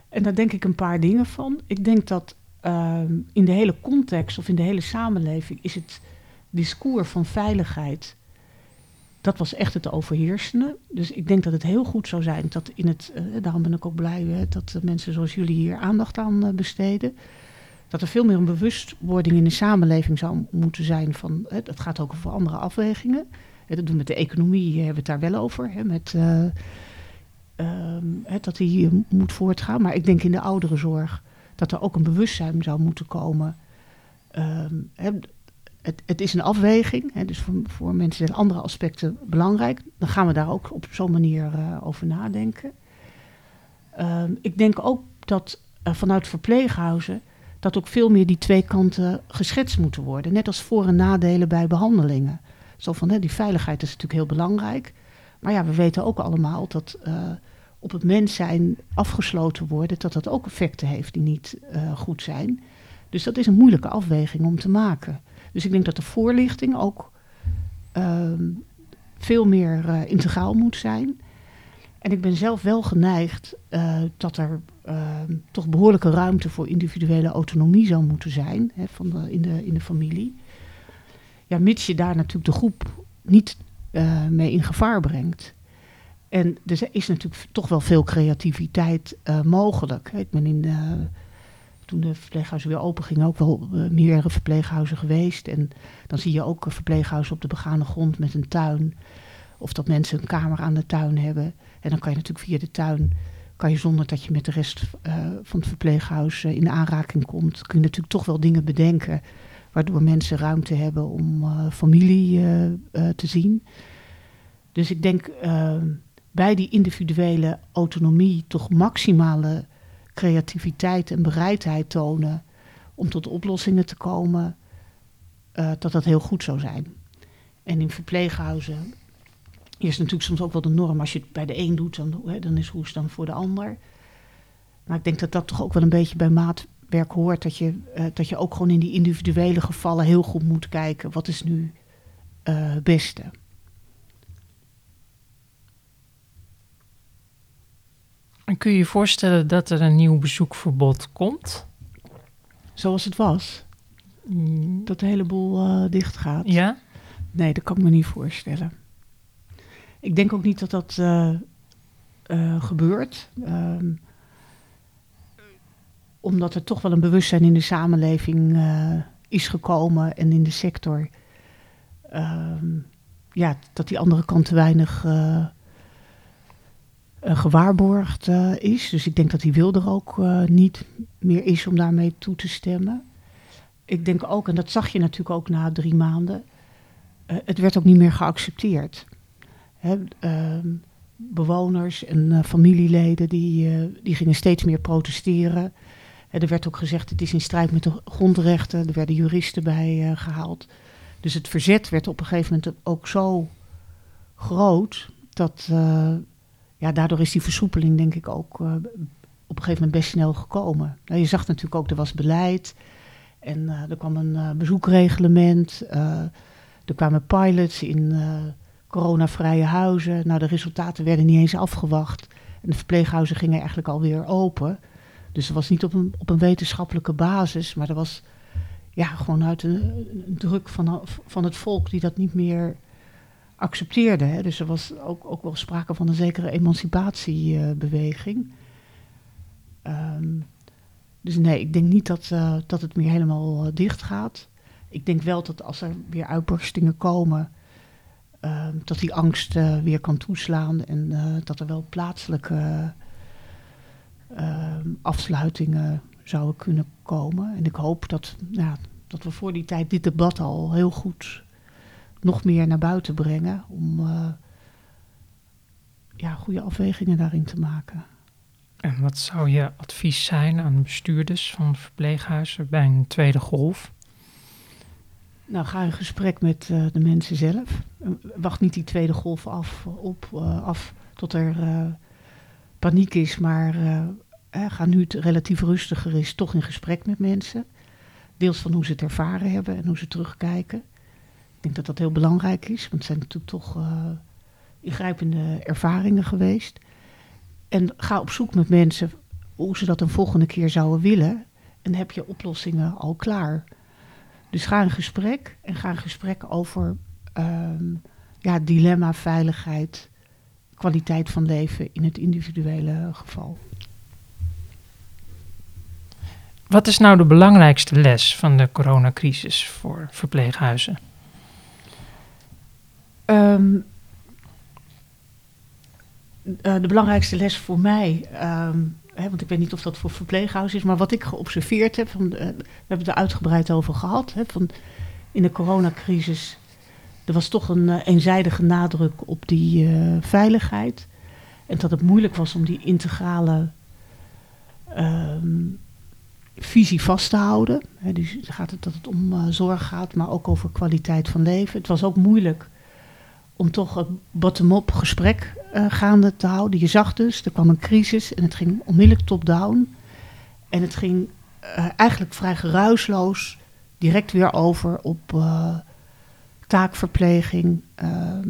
En daar denk ik een paar dingen van. Ik denk dat ehm, in de hele context of in de hele samenleving is het discours van veiligheid dat was echt het overheersende. Dus ik denk dat het heel goed zou zijn dat in het. eh, daarom ben ik ook blij dat mensen zoals jullie hier aandacht aan eh, besteden. Dat er veel meer een bewustwording in de samenleving zou moeten zijn van. dat gaat ook over andere afwegingen. Dat doen met de economie, hebben we het daar wel over. Hè, met, eh, ehm, dat die moet voortgaan. Maar ik denk in de ouderenzorg dat er ook een bewustzijn zou moeten komen. Ehm, het, het is een afweging. Hè, dus voor, voor mensen zijn andere aspecten belangrijk. Dan gaan we daar ook op zo'n manier eh, over nadenken. Ehm, ik denk ook dat eh, vanuit verpleeghuizen dat ook veel meer die twee kanten geschetst moeten worden. Net als voor- en nadelen bij behandelingen. Zo van, hè, die veiligheid is natuurlijk heel belangrijk. Maar ja, we weten ook allemaal dat eh, op het mens zijn afgesloten worden, dat dat ook effecten heeft die niet goed zijn. Dus dat is een moeilijke afweging om te maken. Dus ik denk dat de voorlichting ook ehm, veel meer eh, integraal moet zijn. En ik ben zelf wel geneigd eh, dat er ehm, toch behoorlijke ruimte voor individuele autonomie zou moeten zijn hè, van de, in, de, in de familie. Ja, mits je daar natuurlijk de groep niet eh, mee in gevaar brengt. En er is natuurlijk toch wel veel creativiteit mogelijk. Ik ben in toen de verpleeghuizen weer open gingen, ook wel eh, meerdere verpleeghuizen geweest. En dan zie je ook een verpleeghuis op de begane grond met een tuin. Of dat mensen een kamer aan de tuin hebben. En dan kan je natuurlijk via de tuin, kan je zonder dat je met de rest eh, van het verpleeghuis eh, in aanraking komt, kun je natuurlijk toch wel dingen bedenken. Waardoor mensen ruimte hebben om eh, familie eh, eh, te zien. Dus ik denk eh, bij die individuele autonomie toch maximale creativiteit en bereidheid tonen om tot oplossingen te komen, eh, dat dat heel goed zou zijn. En in verpleeghuizen is natuurlijk soms ook wel de norm. Als je het bij de een doet, dan, hè, dan is roes dan voor de ander. Maar ik denk dat dat toch ook wel een beetje bij maatwerk hoort. Dat je, eh, dat je ook gewoon in die individuele gevallen heel goed moet kijken. Wat is nu eh, het beste? En kun je je voorstellen dat er een nieuw bezoekverbod komt? Zoals het was. Mm, Dat de hele boel eh, dicht gaat. Ja? Nee, dat kan ik me niet voorstellen. Ik denk ook niet dat dat eh, eh, gebeurt. Ehm, omdat er toch wel een bewustzijn in de samenleving is gekomen en in de sector. ehm, ja, dat die andere kant te weinig gewaarborgd eh, is. Dus ik denk dat die wil er ook eh, niet meer is om daarmee toe te stemmen. Ik denk ook, en dat zag je natuurlijk ook na drie maanden, eh, het werd ook niet meer geaccepteerd. Hè, ehm, bewoners en eh, familieleden die, eh, die gingen steeds meer protesteren. Eh, er werd ook gezegd het is in strijd met de grondrechten. Er werden juristen bij eh, gehaald. Dus het verzet werd op een gegeven moment ook zo groot dat eh, ja, daardoor is die versoepeling denk ik ook eh, op een gegeven moment best snel gekomen. Nou, je zag natuurlijk ook, er was beleid en eh, er kwam een eh, bezoekreglement. er kwamen pilots in coronavrije huizen. Nou, de resultaten werden niet eens afgewacht. En de verpleeghuizen gingen eigenlijk alweer open. Dus het was niet op een, op een wetenschappelijke basis, maar er was ja, gewoon uit een, een druk van, van het volk die dat niet meer accepteerde. Hè. Dus er was ook, ook wel sprake van een zekere emancipatiebeweging. Ehm, dus nee, ik denk niet dat, eh, dat het meer helemaal eh, dicht gaat. Ik denk wel dat als er weer uitbarstingen komen, ehm, dat die angst eh, weer kan toeslaan en dat er wel plaatselijke ehm, afsluitingen zouden kunnen komen. En ik hoop dat, ja, dat we voor die tijd dit debat al heel goed nog meer naar buiten brengen om eh, ja, goede afwegingen daarin te maken. En wat zou je advies zijn aan bestuurders van verpleeghuizen bij een tweede golf? Nou, ga in gesprek met eh, de mensen zelf. Eh, Wacht niet die tweede golf af, op, af tot er paniek is, maar eh, ga nu het relatief rustiger is, toch in gesprek met mensen. Deels van hoe ze het ervaren hebben en hoe ze terugkijken. Denk dat dat heel belangrijk is, want het zijn natuurlijk toch eh, ingrijpende ervaringen geweest. En ga op zoek met mensen hoe ze dat een volgende keer zouden willen. En heb je oplossingen al klaar. Dus ga in gesprek en ga in gesprek over ehm, ja, dilemma, veiligheid, kwaliteit van leven in het individuele geval. Wat is nou de belangrijkste les van de coronacrisis voor verpleeghuizen? Ehm, eh, de belangrijkste les voor mij, ehm, hè, want ik weet niet of dat voor verpleeghuis is, maar wat ik geobserveerd heb, van, eh, we hebben het er uitgebreid over gehad, hè, van in de coronacrisis, er was toch een eh, eenzijdige nadruk op die veiligheid. En dat het moeilijk was om die integrale ehm, visie vast te houden. Hè, dus gaat het dat het om zorg gaat, maar ook over kwaliteit van leven. Het was ook moeilijk om toch een bottom-up gesprek eh, gaande te houden. Je zag dus, er kwam een crisis en het ging onmiddellijk top-down. En het ging eh, eigenlijk vrij geruisloos direct weer over op eh, taakverpleging, ehm,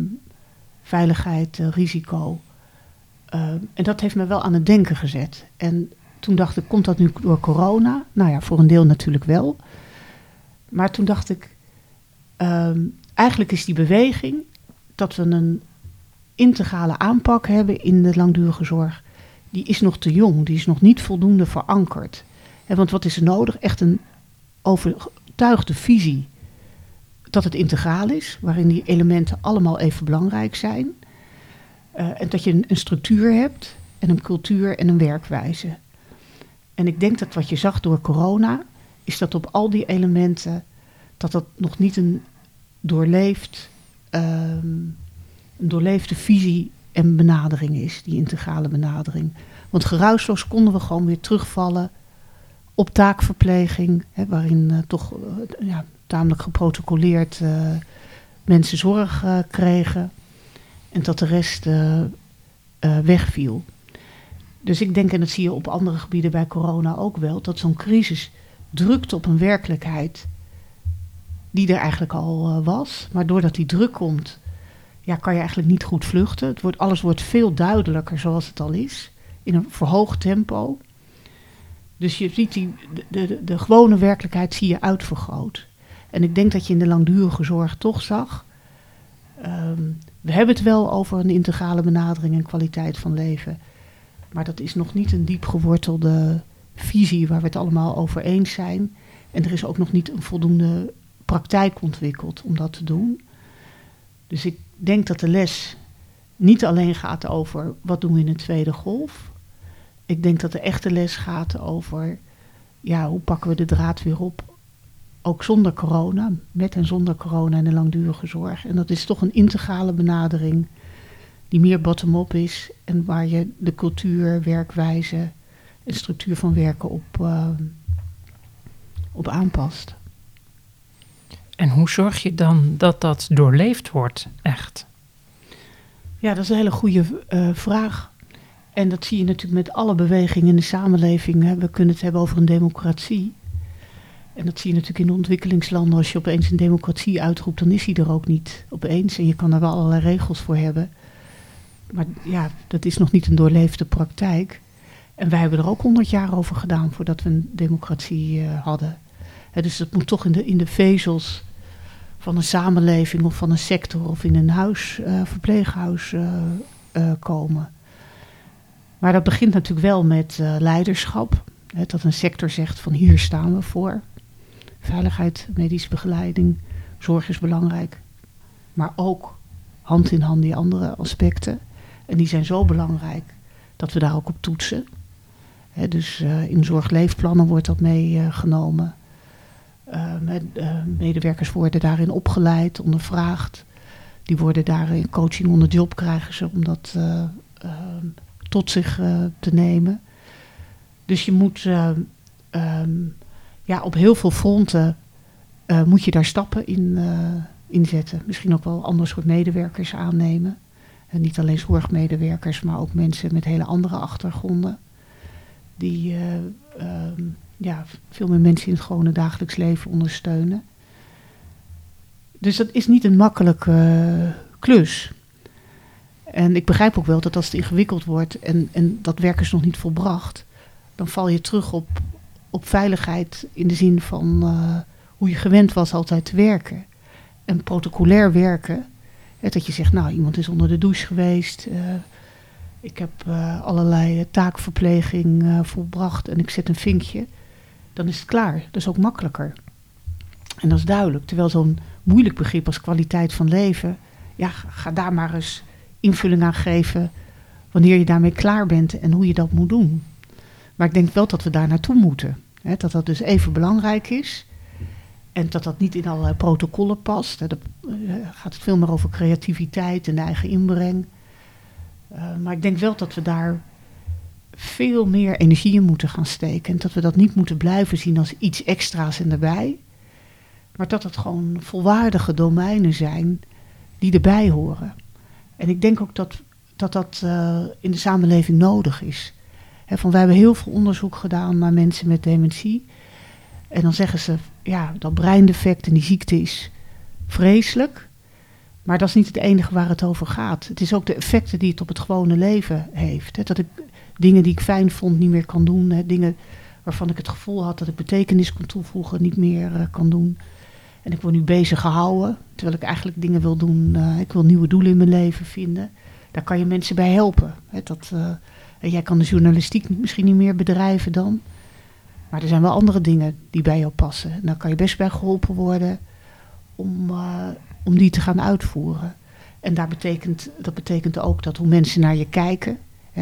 veiligheid, risico. Ehm, en dat heeft me wel aan het denken gezet. En toen dacht ik, komt dat nu door corona? Nou ja, voor een deel natuurlijk wel. Maar toen dacht ik, ehm, eigenlijk is die beweging dat we een integrale aanpak hebben in de langdurige zorg, die is nog te jong, die is nog niet voldoende verankerd. Hè, want wat is er nodig? Echt een overtuigde visie dat het integraal is, waarin die elementen allemaal even belangrijk zijn. Eh, en dat je een, een structuur hebt en een cultuur en een werkwijze. En ik denk dat wat je zag door corona, is dat op al die elementen, dat dat nog niet een doorleefd, ehm, een doorleefde visie en benadering is, die integrale benadering. Want geruisloos konden we gewoon weer terugvallen op taakverpleging, hè, waarin eh, toch eh, ja, tamelijk geprotocoleerd eh, mensen zorg kregen. En dat de rest wegviel. Dus ik denk, en dat zie je op andere gebieden bij corona ook wel, dat zo'n crisis drukt op een werkelijkheid die er eigenlijk al eh, was. Maar doordat die druk komt, ja, kan je eigenlijk niet goed vluchten. Het wordt, alles wordt veel duidelijker zoals het al is, in een verhoogd tempo. Dus je ziet die, de, de, de gewone werkelijkheid zie je uitvergroot. En ik denk dat je in de langdurige zorg toch zag. ehm, we hebben het wel over een integrale benadering en kwaliteit van leven. Maar dat is nog niet een diep gewortelde visie waar we het allemaal over eens zijn. En er is ook nog niet een voldoende praktijk ontwikkeld om dat te doen. Dus ik denk dat de les niet alleen gaat over wat doen we in een tweede golf. Ik denk dat de echte les gaat over ja, hoe pakken we de draad weer op. Ook zonder corona, met en zonder corona en de langdurige zorg. En dat is toch een integrale benadering die meer bottom-up is. En waar je de cultuur, werkwijze en structuur van werken op, eh, op aanpast. En hoe zorg je dan dat dat doorleefd wordt, echt? Ja, dat is een hele goede eh, vraag. En dat zie je natuurlijk met alle bewegingen in de samenleving. Hè. We kunnen het hebben over een democratie. En dat zie je natuurlijk in de ontwikkelingslanden. Als je opeens een democratie uitroept, dan is die er ook niet opeens. En je kan er wel allerlei regels voor hebben. Maar ja, dat is nog niet een doorleefde praktijk. En wij hebben er ook honderd jaar over gedaan voordat we een democratie eh, hadden. Dus dat moet toch in de, in de vezels van een samenleving of van een sector of in een huis, eh, verpleeghuis eh, eh, komen. Maar dat begint natuurlijk wel met leiderschap. Dat een sector zegt van hier staan we voor. Veiligheid, medische begeleiding, zorg is belangrijk. Maar ook hand in hand die andere aspecten. En die zijn zo belangrijk dat we daar ook op toetsen. Dus in zorgleefplannen wordt dat meegenomen. Met, eh, medewerkers worden daarin opgeleid, ondervraagd. Die worden daarin coaching on the job krijgen ze om dat eh, eh, tot zich eh, te nemen. Dus je moet eh, ehm, ja, op heel veel fronten eh, moet je daar stappen in, eh, zetten. Misschien ook wel ander soort medewerkers aannemen. En niet alleen zorgmedewerkers, maar ook mensen met hele andere achtergronden. Die eh, ehm, ja, veel meer mensen in het gewone dagelijks leven ondersteunen. Dus dat is niet een makkelijke eh, klus. En ik begrijp ook wel dat als het ingewikkeld wordt en, en dat werk is nog niet volbracht, dan val je terug op, op veiligheid in de zin van eh, hoe je gewend was altijd te werken. En protocolair werken, dat je zegt, nou iemand is onder de douche geweest, eh, ik heb allerlei taakverpleging volbracht en ik zet een vinkje, dan is het klaar. Dat is ook makkelijker. En dat is duidelijk. Terwijl zo'n moeilijk begrip als kwaliteit van leven, ja, ga daar maar eens invulling aan geven wanneer je daarmee klaar bent en hoe je dat moet doen. Maar ik denk wel dat we daar naartoe moeten. Hè, dat dat dus even belangrijk is. En dat dat niet in allerlei protocollen past. Hè, eh, gaat het veel meer over creativiteit en de eigen inbreng. Eh, maar ik denk wel dat we daar veel meer energie in moeten gaan steken. En dat we dat niet moeten blijven zien als iets extra's en erbij. Maar dat het gewoon volwaardige domeinen zijn die erbij horen. En ik denk ook dat dat, dat eh, in de samenleving nodig is. Hè, van, wij hebben heel veel onderzoek gedaan naar mensen met dementie. En dan zeggen ze, ja, dat breindefect en die ziekte is vreselijk. Maar dat is niet het enige waar het over gaat. Het is ook de effecten die het op het gewone leven heeft. Dat ik dingen die ik fijn vond niet meer kan doen. Hè. Dingen waarvan ik het gevoel had dat ik betekenis kon toevoegen niet meer uh, kan doen. En ik word nu bezig gehouden, terwijl ik eigenlijk dingen wil doen. Uh, ik wil nieuwe doelen in mijn leven vinden. Daar kan je mensen bij helpen. Hè. Dat, uh, jij kan de journalistiek misschien niet meer bedrijven dan. Maar er zijn wel andere dingen die bij jou passen. En daar kan je best bij geholpen worden om, om die te gaan uitvoeren. En daar betekent, dat betekent ook dat hoe mensen naar je kijken.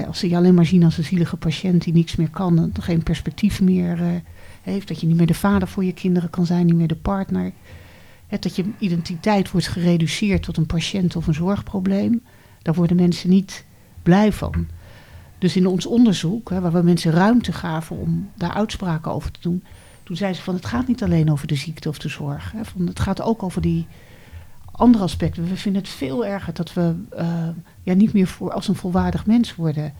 Als ze je alleen maar zien als een zielige patiënt die niks meer kan, en geen perspectief meer uh, heeft. Dat je niet meer de vader voor je kinderen kan zijn, niet meer de partner. Dat je identiteit wordt gereduceerd tot een patiënt of een zorgprobleem. Daar worden mensen niet blij van. Dus in ons onderzoek, waar we mensen ruimte gaven om daar uitspraken over te doen, toen zei ze van het gaat niet alleen over de ziekte of de zorg. Van het gaat ook over die andere aspecten. We vinden het veel erger dat we uh, ja, niet meer voor, als een volwaardig mens worden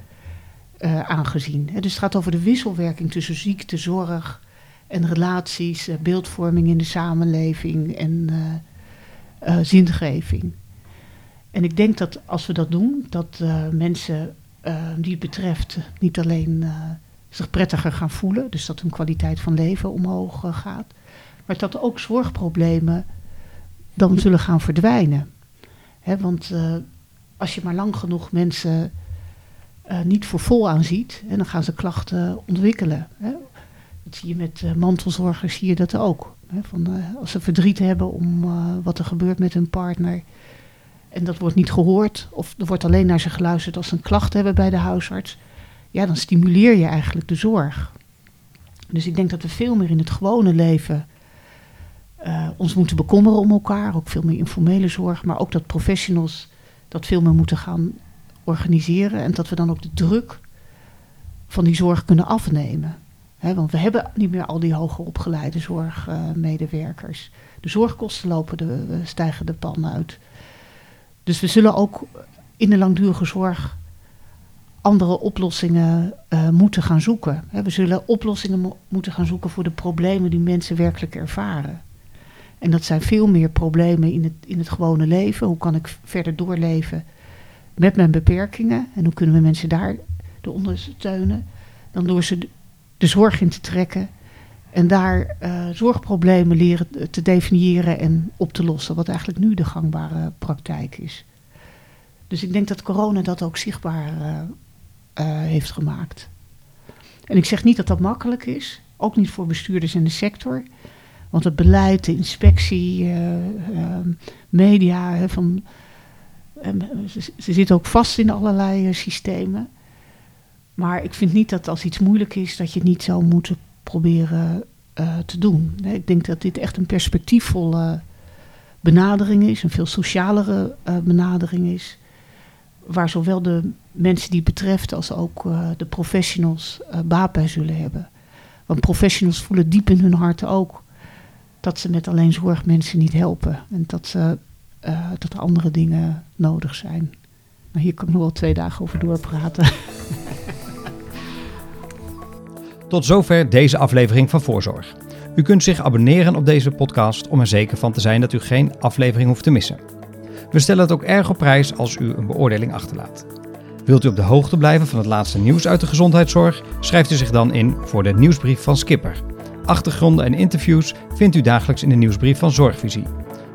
uh, aangezien. Dus het gaat over de wisselwerking tussen ziekte, zorg en relaties, uh, beeldvorming in de samenleving en zingeving. En ik denk dat als we dat doen, dat mensen die het betreft niet alleen zich prettiger gaan voelen. Dus dat hun kwaliteit van leven omhoog eh, gaat. Maar dat ook zorgproblemen dan zullen gaan verdwijnen. Want eh, als je maar lang genoeg mensen eh, niet voor vol aanziet, en dan gaan ze klachten ontwikkelen. Dat zie je met uh, mantelzorgers, zie je dat ook. Van, als ze verdriet hebben om wat er gebeurt met hun partner. En dat wordt niet gehoord, of er wordt alleen naar ze geluisterd als ze een klacht hebben bij de huisarts. Ja, dan stimuleer je eigenlijk de zorg. Dus ik denk dat we veel meer in het gewone leven uh, ons moeten bekommeren om elkaar. Ook veel meer informele zorg, maar ook dat professionals dat veel meer moeten gaan organiseren. En dat we dan ook de druk van die zorg kunnen afnemen. want we hebben niet meer al die hoger opgeleide zorgmedewerkers. de zorgkosten lopen de, stijgen de pan uit. Dus we zullen ook in de langdurige zorg andere oplossingen uh, moeten gaan zoeken. we zullen oplossingen mo moeten gaan zoeken voor de problemen die mensen werkelijk ervaren. En dat zijn veel meer problemen in het, in het gewone leven. Hoe kan ik verder doorleven met mijn beperkingen? En hoe kunnen we mensen daar ondersteunen? Dan door ze de, zorg in te trekken en daar uh, zorgproblemen leren te definiëren en op te lossen. Wat eigenlijk nu de gangbare praktijk is. Dus ik denk dat corona dat ook zichtbaar uh, uh, heeft gemaakt. En ik zeg niet dat dat makkelijk is. Ook niet voor bestuurders in de sector. Want het beleid, de inspectie, uh, uh, media, van, ze, ze zitten ook vast in allerlei uh, systemen. Maar ik vind niet dat als iets moeilijk is, dat je het niet zou moeten proberen te doen. Ik denk dat dit echt een perspectiefvolle benadering is, een veel socialere benadering is. Waar zowel de mensen die het betreft als ook de professionals baat bij zullen hebben. Want professionals voelen diep in hun hart ook dat ze met alleen zorg mensen niet helpen. En dat, ze, uh, dat er andere dingen nodig zijn. Nou, hier kan ik nog wel twee dagen over doorpraten. [LAUGHS] Tot zover deze aflevering van Voorzorg. U kunt zich abonneren op deze podcast om er zeker van te zijn dat u geen aflevering hoeft te missen. We stellen het ook erg op prijs als u een beoordeling achterlaat. Wilt u op de hoogte blijven van het laatste nieuws uit de gezondheidszorg? Schrijft u zich dan in voor de nieuwsbrief van Skipper. Achtergronden en interviews vindt u dagelijks in de nieuwsbrief van Zorgvisie.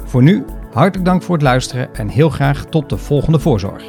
Voor nu, hartelijk dank voor het luisteren en heel graag tot de volgende voorzorg.